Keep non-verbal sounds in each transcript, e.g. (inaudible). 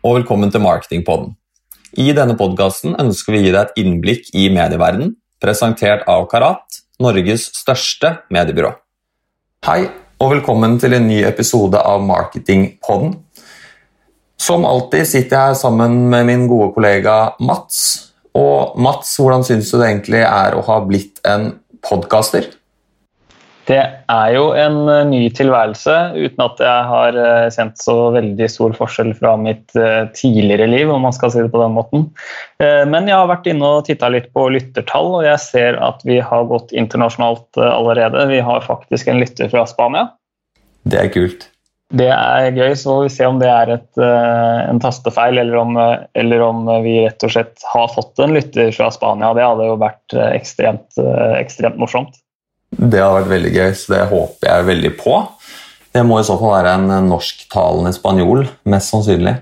Og velkommen til Marketingpodden. I denne podkasten ønsker vi å gi deg et innblikk i medieverdenen, presentert av Karat, Norges største mediebyrå. Hei og velkommen til en ny episode av Marketingpodden. Som alltid sitter jeg her sammen med min gode kollega Mats. Og Mats, hvordan syns du det egentlig er å ha blitt en podkaster? Det er jo en eh, ny tilværelse, uten at jeg har eh, kjent så veldig stor forskjell fra mitt eh, tidligere liv, om man skal si det på den måten. Men jeg har vært inne og titta litt på lyttertall, og jeg ser at vi har gått internasjonalt allerede. Vi har faktisk en lytter fra Spania. Det er kult. Det er gøy, så vi ser om det er et, en tastefeil, eller om, eller om, vi rett og slett har fått en lytter fra Spania. Det hadde jo vært ekstremt, ekstremt morsomt. Det har vært veldig gøy, så det håper jeg veldig på. Det må i så fall være en norsktalende spanjol, mest sannsynlig.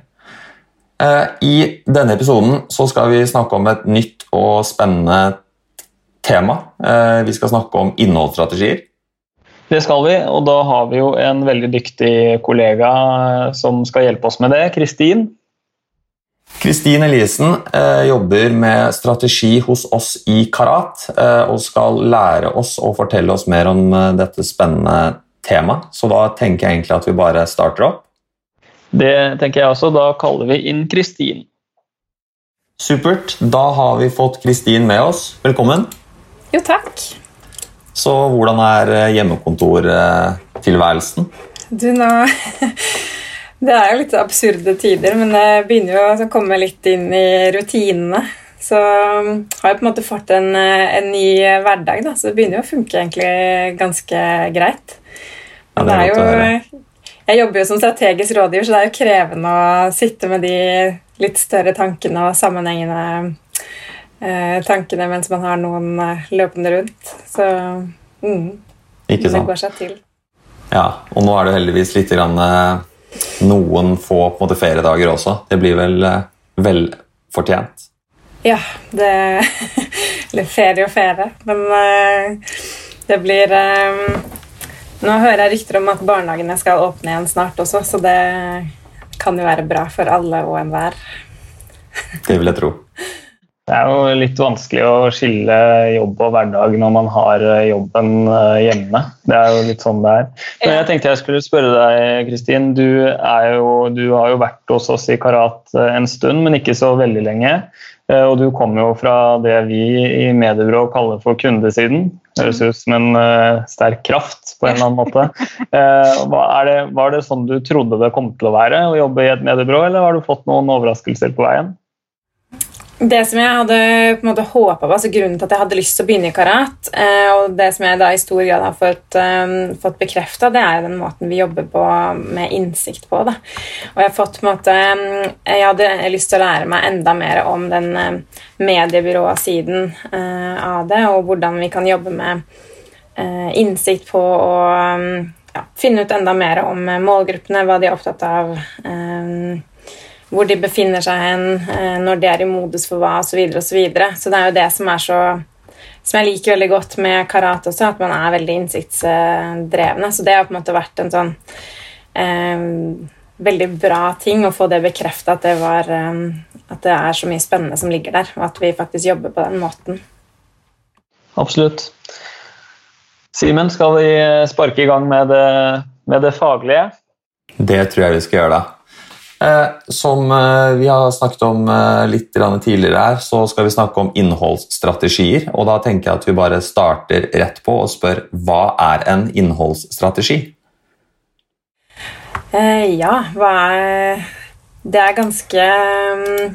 Eh, I denne episoden skal vi snakke om et nytt og spennende tema. Eh, vi skal snakke om innholdsstrategier. Det skal vi, og da har vi jo en veldig dyktig kollega som skal hjelpe oss med det. Kristin. Kristin Eliassen eh, jobber med strategi hos oss i Karat eh, og skal lære oss og fortelle oss mer om eh, dette spennende temaet. Så da tenker jeg egentlig at vi bare starter opp. Det tenker jeg også. Da kaller vi inn Kristin. Supert. Da har vi fått Kristin med oss. Velkommen. Jo, takk. Så hvordan er eh, hjemmekontortilværelsen? Du, nå (laughs) Det er jo litt absurde tider, men det begynner jo å komme litt inn i rutinene. Så har jeg på en måte fått en, en ny hverdag, da, så det begynner jo å funke egentlig ganske greit. Ja, det er jo, jeg jobber jo som strategisk rådgiver, så det er jo krevende å sitte med de litt større tankene og sammenhengende eh, tankene mens man har noen eh, løpende rundt. Så mm, det går seg til. Ja, og nå er det heldigvis litt grann, eh noen få på måte, feriedager også. Det blir vel eh, velfortjent? Ja, det (laughs) Eller ferie og ferie. Men uh, det blir uh, Nå hører jeg rykter om at barnehagene skal åpne igjen snart også, så det kan jo være bra for alle og enhver. Det vil jeg tro. (laughs) Det er jo litt vanskelig å skille jobb og hverdag når man har eh, jobben eh, hjemme. Det er jo litt sånn det er. Men jeg tenkte jeg skulle spørre deg, Kristin. Du, du, har jo vært hos oss i Karat eh, en stund, men ikke så veldig lenge. Og du kommer jo fra det vi i mediebyrå kaller for kundesiden. Høres ut som en sterk kraft på en eller annen måte. (laughs) Det, var det sånn du trodde det kom til å være å jobbe i et mediebyrå, eller har du fått noen overraskelser på veien? Det som jeg hadde på en måte håpet på, altså Grunnen til at jeg hadde lyst til å begynne i karat, eh, og det som jeg da i stor grad har fått, um, fått bekrefta, det er den måten vi jobber på med innsikt på. Da. Og Jeg har fått på en måte, jeg hadde lyst til å lære meg enda mer om den mediebyråsiden uh, av det, og hvordan vi kan jobbe med uh, innsikt på å um, ja, finne ut enda mer om målgruppene, hva de er opptatt av. Um, hvor de befinner seg hen, eh, når de er i modus for hva, osv. Så, videre, og så, videre. så det er jo det som er så som jeg liker veldig godt med karate også, at man er veldig innsiktsdrevne. Så det har på en måte vært en sånn eh, veldig bra ting å få det bekrefta at, eh, at det er så mye spennende som ligger der, og at vi faktisk jobber på den måten. Absolutt. Simen, skal vi sparke i gang med det, med det faglige? Det tror jeg vi skal gjøre, da. Eh, som eh, vi har snakket om eh, litt tidligere her, så skal vi snakke om innholdsstrategier. Og da tenker jeg at vi bare starter rett på og spør hva er en innholdsstrategi? ja, hva er Det er ganske mm,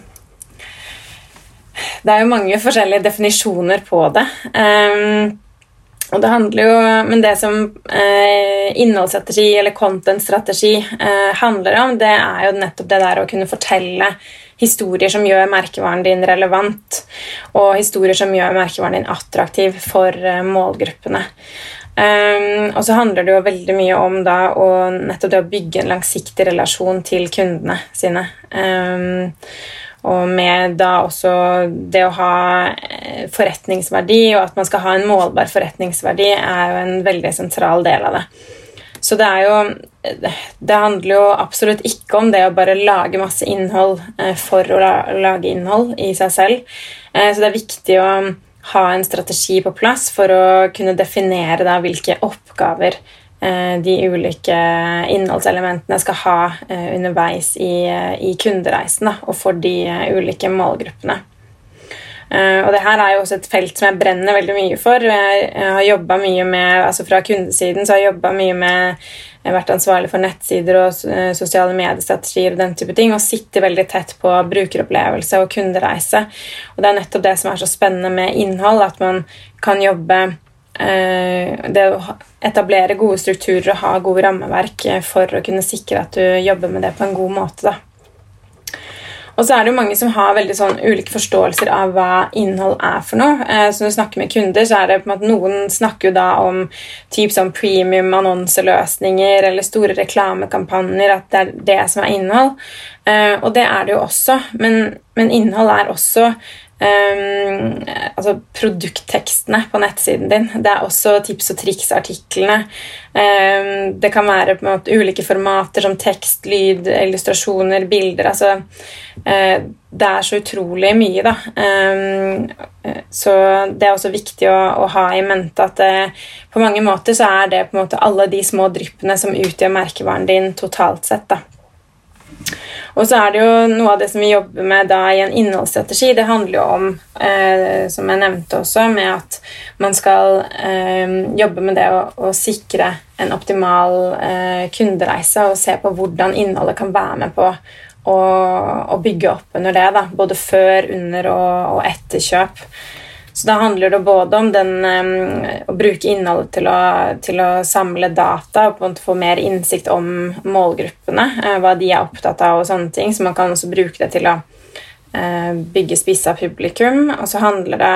Det er jo mange forskjellige definisjoner på det. Og det handler jo, Men det som eh, innholdsstrategi eller content-strategi eh, handler om, det er jo nettopp det der å kunne fortelle historier som gjør merkevaren din relevant, og historier som gjør merkevaren din attraktiv for eh, målgruppene. Um, og så handler det jo veldig mye om da å nettopp det å bygge en langsiktig relasjon til kundene sine. Um, og med da også det å ha eh, forretningsverdi, og at man skal ha en målbar forretningsverdi, er jo en veldig sentral del av det. Så det er jo Det handler jo absolutt ikke om det å bare lage masse innhold eh, for å lage innhold i seg selv. Eh, så det er viktig å ha en strategi på plass for å kunne definere da hvilke oppgaver eh, de ulike innholdselementene skal ha underveis i, i kundereisen da, og for de ulike målgruppene. Og det her er jo også et felt som jeg brenner veldig mye for. Jeg, har jobba mye med, altså Fra kundesiden så har jeg jobba mye med jeg har vært ansvarlig for nettsider og sosiale mediestrategier og den type ting, og sitter veldig tett på brukeropplevelse og kundereise. Og det er nettopp det som er så spennende med innhold, at man kan jobbe Det å etablere gode strukturer og ha gode rammeverk for å kunne sikre at du jobber med det på en god måte. da. Og så er det jo mange som har veldig sånn ulike forståelser av hva innhold er for noe. Eh, så når du snakker med kunder, så er det på en måte noen snakker jo da om typ sånn premium annonseløsninger eller store reklamekampanjer, at det er det som er innhold. Eh, og det er det jo også, men, men innhold er også Um, altså produkttekstene på nettsiden din. Det er også tips og triks-artiklene. Um, det kan være måte ulike formater som tekst, lyd, illustrasjoner, bilder. Altså, uh, det er så utrolig mye, da. Um, så det er også viktig å, å ha i mente at uh, på mange måter så er det på en måte alle de små dryppene som utgjør merkevaren din totalt sett. da. Og så er det jo noe av det som vi jobber med da i en innholdsstrategi. Det handler jo om, eh, som jeg nevnte også, med at man skal eh, jobbe med det å, å sikre en optimal eh, kundereise og se på hvordan innholdet kan være med på å, å bygge opp under det. Da, både før, under og, og etter kjøp. Så da handler det både om den, um, å bruke innholdet til å, til å, samle data og på en måte få mer innsikt om målgruppene, uh, hva de er opptatt av, og sånne ting. Så man kan også bruke det til å uh, bygge spissa publikum. Og så handler det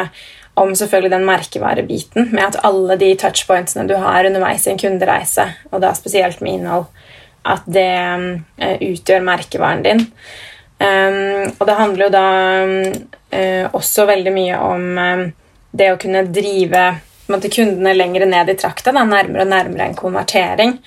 om selvfølgelig den merkevarebiten, med at alle de touchpointsene du har underveis i en kundereise, og da spesielt med innhold, at det um, utgjør merkevaren din. Um, og det handler jo da um, også veldig mye om eh, det å kunne drive måte, kundene lenger ned i trakta, da, nærmere og nærmere en konvertering.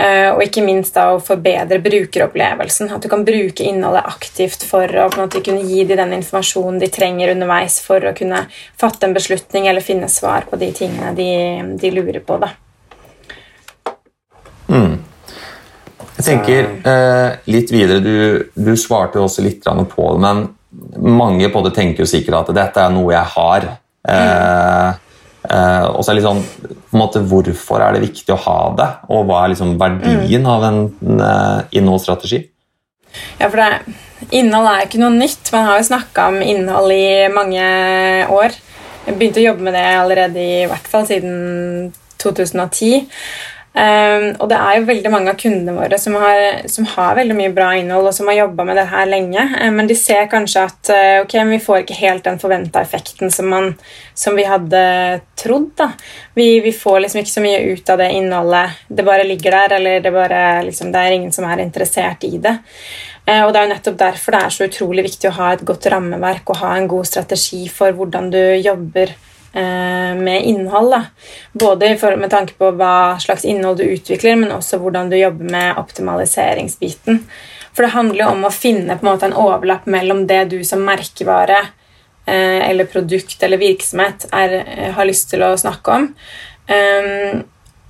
Eh, og ikke minst da å forbedre brukeropplevelsen. At du kan bruke innholdet aktivt for å måte, kunne gi dem den informasjonen de trenger underveis for å kunne fatte en beslutning eller finne svar på de tingene de, de lurer på. da. Mm. Jeg tenker eh, litt videre, du, du svarte også litt på det, men mange på det tenker jo sikkert at dette er noe jeg har. Eh, eh, og så er det sånn på en måte, Hvorfor er det viktig å ha det, og hva er liksom verdien mm. av en, en eh, innholdsstrategi? Ja, for det, Innhold er ikke noe nytt. Man har jo snakka om innhold i mange år. Jeg begynte å jobbe med det allerede i hvert fall siden 2010. Um, og det er jo veldig mange av kundene våre som har, som har veldig mye bra innhold, og som har jobba med det her lenge, um, men de ser kanskje at uh, ok, vi får ikke helt den forventa effekten som, man, som, vi hadde trodd. da. Vi, vi, får liksom ikke så mye ut av det innholdet. Det bare ligger der, eller det, bare, liksom, det er ingen som er interessert i det. Uh, og Det er jo nettopp derfor det er så utrolig viktig å ha et godt rammeverk og ha en god strategi for hvordan du jobber med innhold. Da. Både med tanke på hva slags innhold du utvikler, men også hvordan du jobber med optimaliseringsbiten. For det handler jo om å finne på en måte en overlapp mellom det du som merkevare eh, eller produkt eller virksomhet er, eh, har lyst til å snakke om,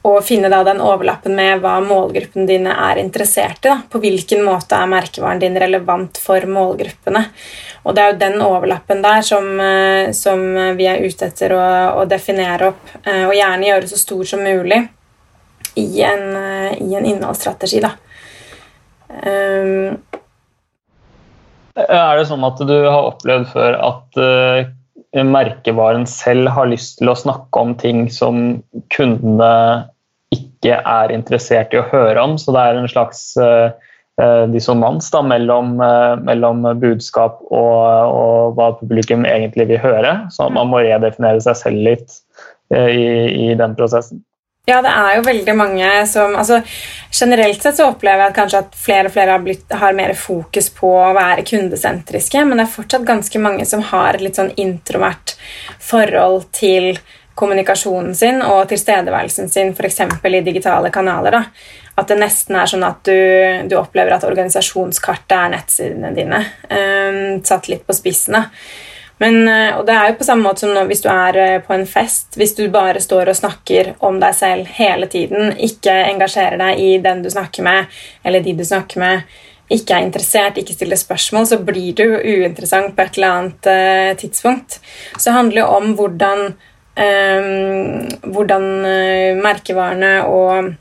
og finne da den overlappen med hva målgruppene dine er interessert i. Da. På hvilken måte er merkevaren din relevant for målgruppene. Og det er jo den overlappen der som, eh, som vi er ute etter å, å, definere opp, eh, og gjerne gjøre så stor som mulig i en, eh, i en innholdsstrategi. Da. Um, er det sånn at du har opplevd før at merkevaren selv har lyst til å snakke om ting som kundene ikke er interessert i å høre om. Så det er en slags uh, dissonans da, mellom, uh, mellom budskap og, og, hva publikum egentlig vil høre. Så man må redefinere seg selv litt uh, i, i den prosessen. Ja, det er jo veldig mange som altså, Generelt sett så opplever jeg kanskje at flere og flere har, blitt, har mer fokus på å være kundesentriske, men det er fortsatt ganske mange som har et litt sånn introvert forhold til kommunikasjonen sin og tilstedeværelsen sin f.eks. i digitale kanaler. Da. At det nesten er sånn at du, du opplever at organisasjonskartet er nettsidene dine. Um, satt litt på spissen. Da. Men, eh, og det er jo på samme måte som hvis du er eh, på en fest. Hvis du bare står og snakker om deg selv hele tiden, ikke engasjerer deg i den du snakker med, eller de du snakker med, ikke er interessert, ikke stiller spørsmål, så blir du uinteressant på et eller annet uh, tidspunkt. Så det handler jo om hvordan, um, hvordan merkevarene og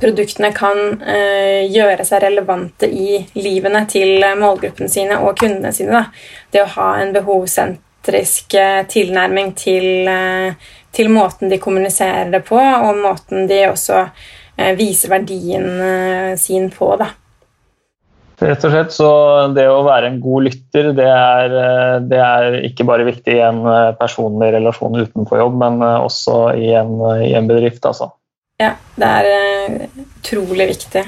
produktene kan uh, gjøre seg relevante i livene til målgruppene sine og kundene sine. Da. Det å ha en behovssentrisk tilnærming til, til, måten de kommuniserer det på, og måten de også viser verdien sin på. da. Rett og slett, så Det å være en god lytter det er, eh, det er ikke bare viktig i en eh, personlig relasjon utenfor jobb, men eh, også i en, i en bedrift. altså. Ja, det er utrolig viktig.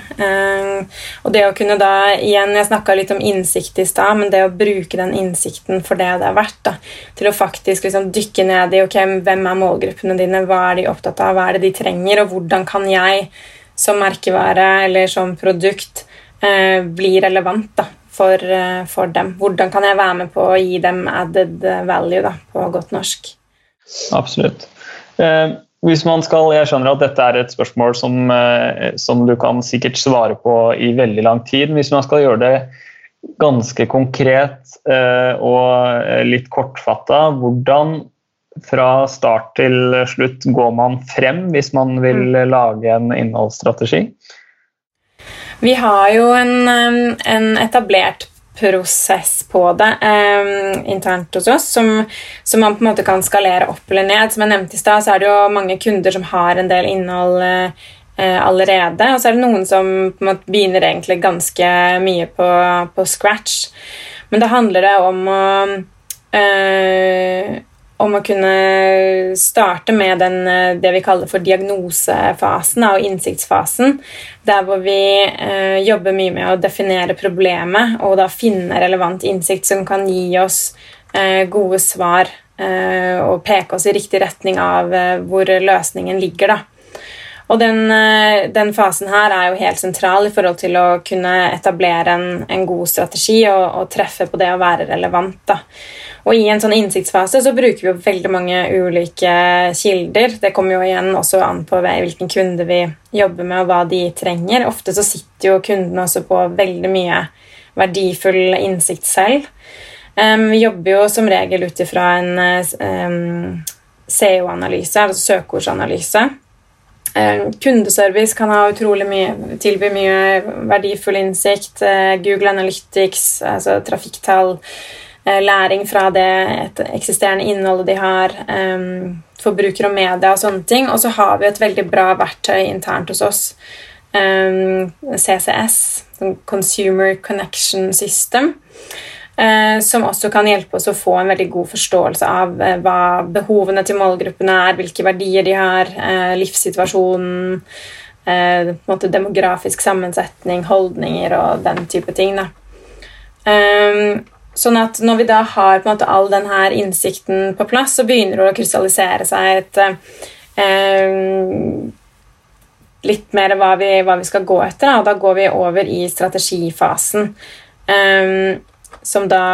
Og det å kunne da igjen, Jeg snakka litt om innsikt i stad, men det å bruke den innsikten for det det er verdt, da, til å faktisk liksom dykke ned i ok, hvem er målgruppene dine, hva er de opptatt av, hva er det de trenger, og hvordan kan jeg som merkevare eller som produkt bli relevant da, for, eh, for, dem. Hvordan kan jeg være med på å gi dem added value da, på godt norsk? Absolutt. Eh, hvis man skal, Jeg skjønner at dette er et spørsmål som, eh, som du kan sikkert svare på i veldig lang tid. Hvis man skal gjøre det ganske konkret eh, og litt kortfatta, hvordan fra start til slutt går man frem hvis man vil mm. lage en innholdsstrategi? Vi har jo en, en etablert prosess på det um, internt hos oss, som, som, man på en måte kan skalere opp eller ned. Som jeg nevnte i stad, så er det jo mange kunder som har en del innhold uh, allerede. Og så er det noen som på en måte begynner egentlig ganske mye på, på scratch. Men da handler det om å uh, om å kunne starte med den, eh, det vi kaller for diagnosefasen og innsiktsfasen. Der hvor vi eh, jobber mye med å definere problemet og da finne relevant innsikt som kan gi oss eh, gode svar eh, og peke oss i riktig retning av eh, hvor løsningen ligger. da. Og den, eh, den, fasen her er jo helt sentral i forhold til å kunne etablere en, en god strategi og, og, treffe på det å være relevant. da. Og i en sånn innsiktsfase så bruker vi jo veldig mange ulike kilder. Det kommer jo igjen også an på hvilken kunde vi jobber med, og hva de trenger. Ofte så sitter jo kundene også på veldig mye verdifull innsikt selv. Um, vi jobber jo som regel ut ifra en um, SEO-analyse, altså søkeordsanalyse. Um, kundeservice kan ha utrolig mye, tilby mye verdifull innsikt. Uh, Google Analytics, altså trafikktall Eh, læring fra det eksisterende innholdet de har, um, forbruker og media og sånne ting. Og så har vi et veldig bra verktøy internt hos oss, CCS, Consumer Connection System, uh, som også kan hjelpe oss å få en veldig god forståelse av uh, hva behovene til målgruppene er, hvilke verdier de har, livssituasjonen, demografisk sammensetning, holdninger og den type ting. Da. Sånn at når vi da har måte all denne innsikten på plass, så begynner det å krystallisere seg et eh, Litt mer hva vi, hva vi, skal gå etter, og da går vi over i strategifasen. Eh, som da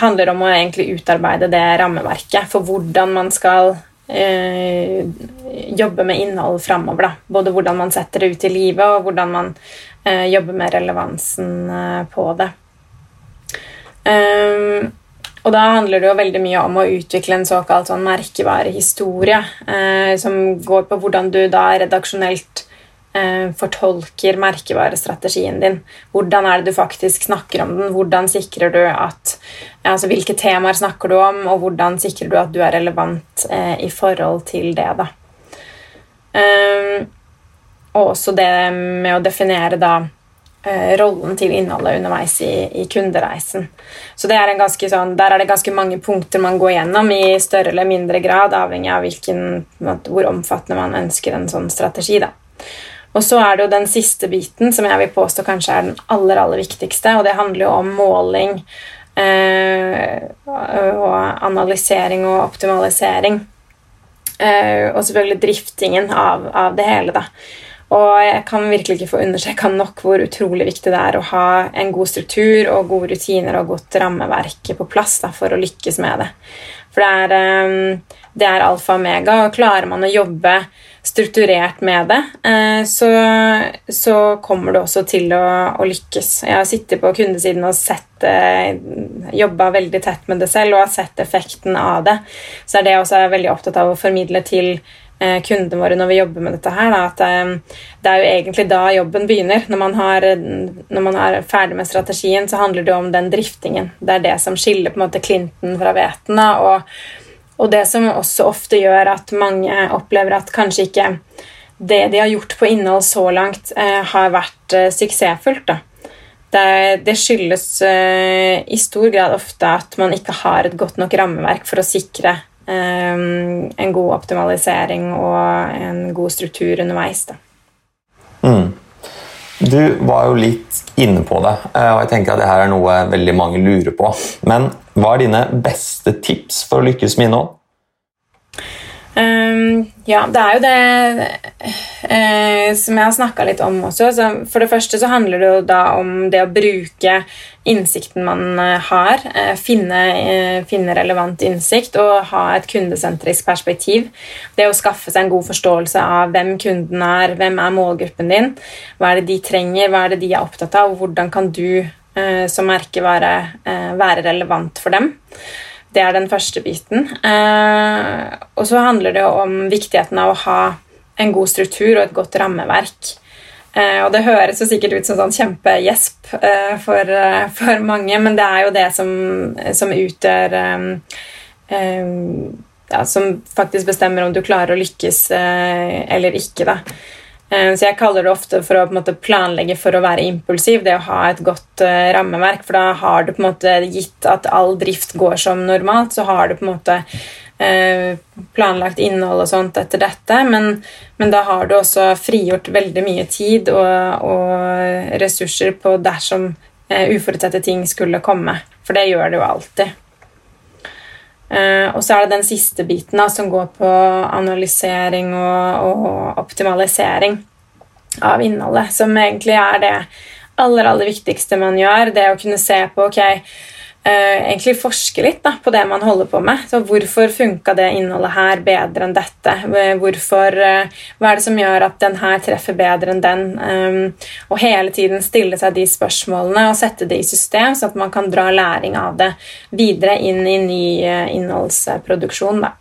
handler om å egentlig utarbeide det rammeverket for hvordan man skal eh, jobbe med innhold framover. Både hvordan man setter det ut i livet, og hvordan man eh, jobber med relevansen eh, på det. Um, og da handler det jo veldig mye om å utvikle en såkalt sånn merkevarehistorie, eh, som går på hvordan du da redaksjonelt eh, fortolker merkevarestrategien din. Hvordan er det du faktisk snakker om den? Hvordan sikrer du at altså Hvilke temaer snakker du om, og hvordan sikrer du at du er relevant eh, i forhold til det, da. Um, og også det med å definere da rollen til innholdet underveis i, i, kundereisen. Så det er sånn, Der er det ganske mange punkter man går gjennom i større eller mindre grad, avhengig av hvilken, hvor omfattende man ønsker en sånn strategi. Da. Og så er det jo den siste biten, som jeg vil påstå kanskje er den aller, aller viktigste, og det handler jo om måling eh, og analysering og optimalisering. og selvfølgelig driftingen av, av, det hele. da. Og jeg kan virkelig ikke få understreka nok hvor utrolig viktig det er å ha en god struktur og gode rutiner og godt rammeverk på plass da, for å lykkes med det. For det er, det er alfa og omega, og klarer man å jobbe strukturert med det, eh, så, så kommer du også til å, å, lykkes. Jeg har sittet på kundesiden og sett eh, jobba veldig tett med det selv og har sett effekten av det. Så er det også jeg er veldig opptatt av å formidle til eh, kundene våre når vi jobber med dette her, da, at det er jo egentlig da jobben begynner. Når man, har, når man er ferdig med strategien, så handler det om den driftingen. Det er det som skiller på en måte klinten fra hveten. Og og det som også ofte gjør at mange opplever at kanskje ikke det de har gjort på innhold så langt, eh, har vært eh, suksessfullt. Da. Det, det skyldes eh, i stor grad ofte at man ikke har et godt nok rammeverk for å sikre eh, en god optimalisering og en god struktur underveis. Da. Mm. Du var jo litt inne på det, eh, og jeg tenker at det her er noe veldig mange lurer på. Men hva er dine beste tips for å lykkes med innhold? Um, ja, det er jo det eh, som jeg har snakka litt om også. Så for det første så handler det jo da om det å bruke innsikten man uh, har. Eh, finne, finne, relevant innsikt og ha et kundesentrisk perspektiv. Det å skaffe seg en god forståelse av hvem kunden er, hvem er målgruppen din, hva er det de trenger, hva er det de er opptatt av, og hvordan kan du som merke være, være relevant for dem. Det er den første biten. Eh, og så handler det om viktigheten av å ha en god struktur og et godt rammeverk. Eh, og det høres jo sikkert ut som sånn kjempegjesp eh, for, for, mange, men det er jo det som, som utgjør ja, Som faktisk bestemmer om du klarer å lykkes eller ikke. da. Eh, så jeg kaller det ofte for å måte, planlegge for å være impulsiv, det å ha et godt uh, rammeverk. For da har du på en måte gitt at all drift går som normalt, så har du på en måte uh, planlagt innhold og sånt etter dette. Men, men, da har du også frigjort veldig mye tid og, og ressurser på dersom uh, uforutsette ting skulle komme. For det gjør det jo alltid. Uh, og så er det den siste biten da, som går på analysering og, og, optimalisering av innholdet, som egentlig er det aller, aller viktigste man gjør. Det å kunne se på ok, egentlig forske litt da, på det man holder på med. Så Hvorfor funka det innholdet her bedre enn dette? Hvorfor, uh, hva er det som gjør at den her treffer bedre enn den? Um, og hele tiden stille seg de spørsmålene og sette det i system, så at man kan dra læring av det videre inn i ny innholdsproduksjon. Da.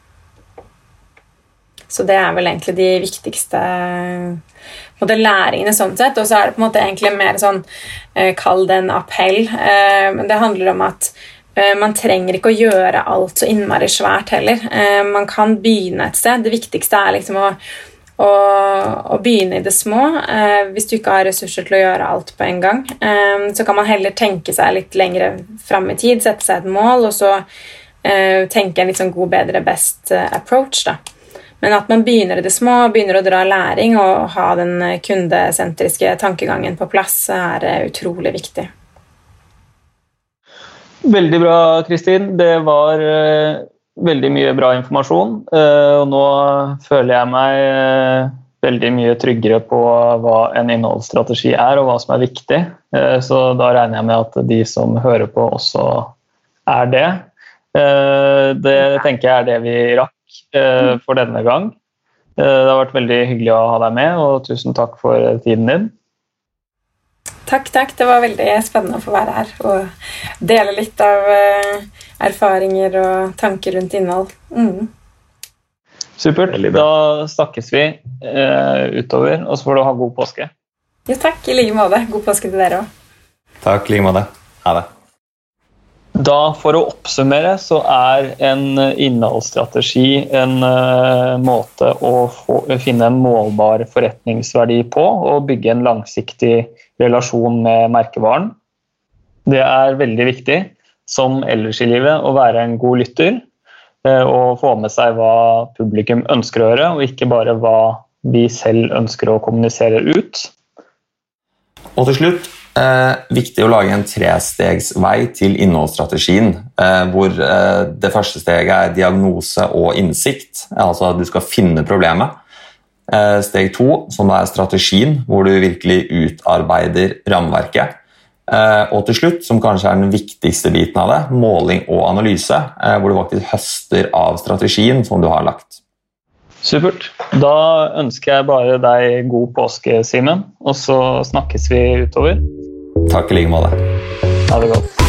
Så det er vel egentlig de viktigste måte, læringene sånn sett. Og så er det på en måte egentlig mer sånn eh, Kall det en appell. Eh, det handler om at eh, man trenger ikke å gjøre alt så innmari svært heller. Man kan begynne et sted. Det viktigste er liksom å, å, begynne i det små. Hvis du ikke har ressurser til å gjøre alt på en gang, så kan man heller tenke seg litt lengre fram i tid, sette seg et mål, og så tenke en litt sånn god, bedre, best approach. da. Men at man begynner i det små, begynner å dra læring og ha den kundesentriske tankegangen på plass, er eh, utrolig viktig. Veldig bra, Kristin. Det var uh, veldig mye bra informasjon. Uh, og nå føler jeg meg uh, veldig mye tryggere på hva en innholdsstrategi er, og hva som er viktig. så da regner jeg med at de som hører på, også er det. det tenker jeg er det vi rakk Eh, for denne gang. Eh, det har vært veldig hyggelig å ha deg med, og tusen takk for tiden din. Takk, takk. Det var veldig spennende å få være her og dele litt av eh, erfaringer og tanker rundt innhold. Mm. Supert. Da snakkes vi uh, utover, og så får du ha god påske. Jo, takk. I like måte. God påske til dere òg. Takk. I like måte. Ha det. Da, For å oppsummere, så er en innholdsstrategi en uh, måte å få, finne en målbar forretningsverdi på og bygge en langsiktig relasjon med merkevaren. Det er veldig viktig, som ellers i livet, å være en god lytter uh, og få med seg hva publikum ønsker å høre, og ikke bare hva vi selv ønsker å kommunisere ut. Og til slutt eh, viktig å lage en trestegsvei til innholdsstrategien, eh, hvor eh, det første steget er diagnose og innsikt. Altså at du skal finne problemet. Eh, steg to, som er strategien, hvor du virkelig utarbeider rammeverket. Eh, og til slutt, som kanskje er den viktigste biten av det, måling og analyse, eh, hvor du faktisk høster av strategien som du har lagt. Supert. Da ønsker jeg bare deg god påske, Simen. Og så snakkes vi utover. Takk i like måte. Ha det godt.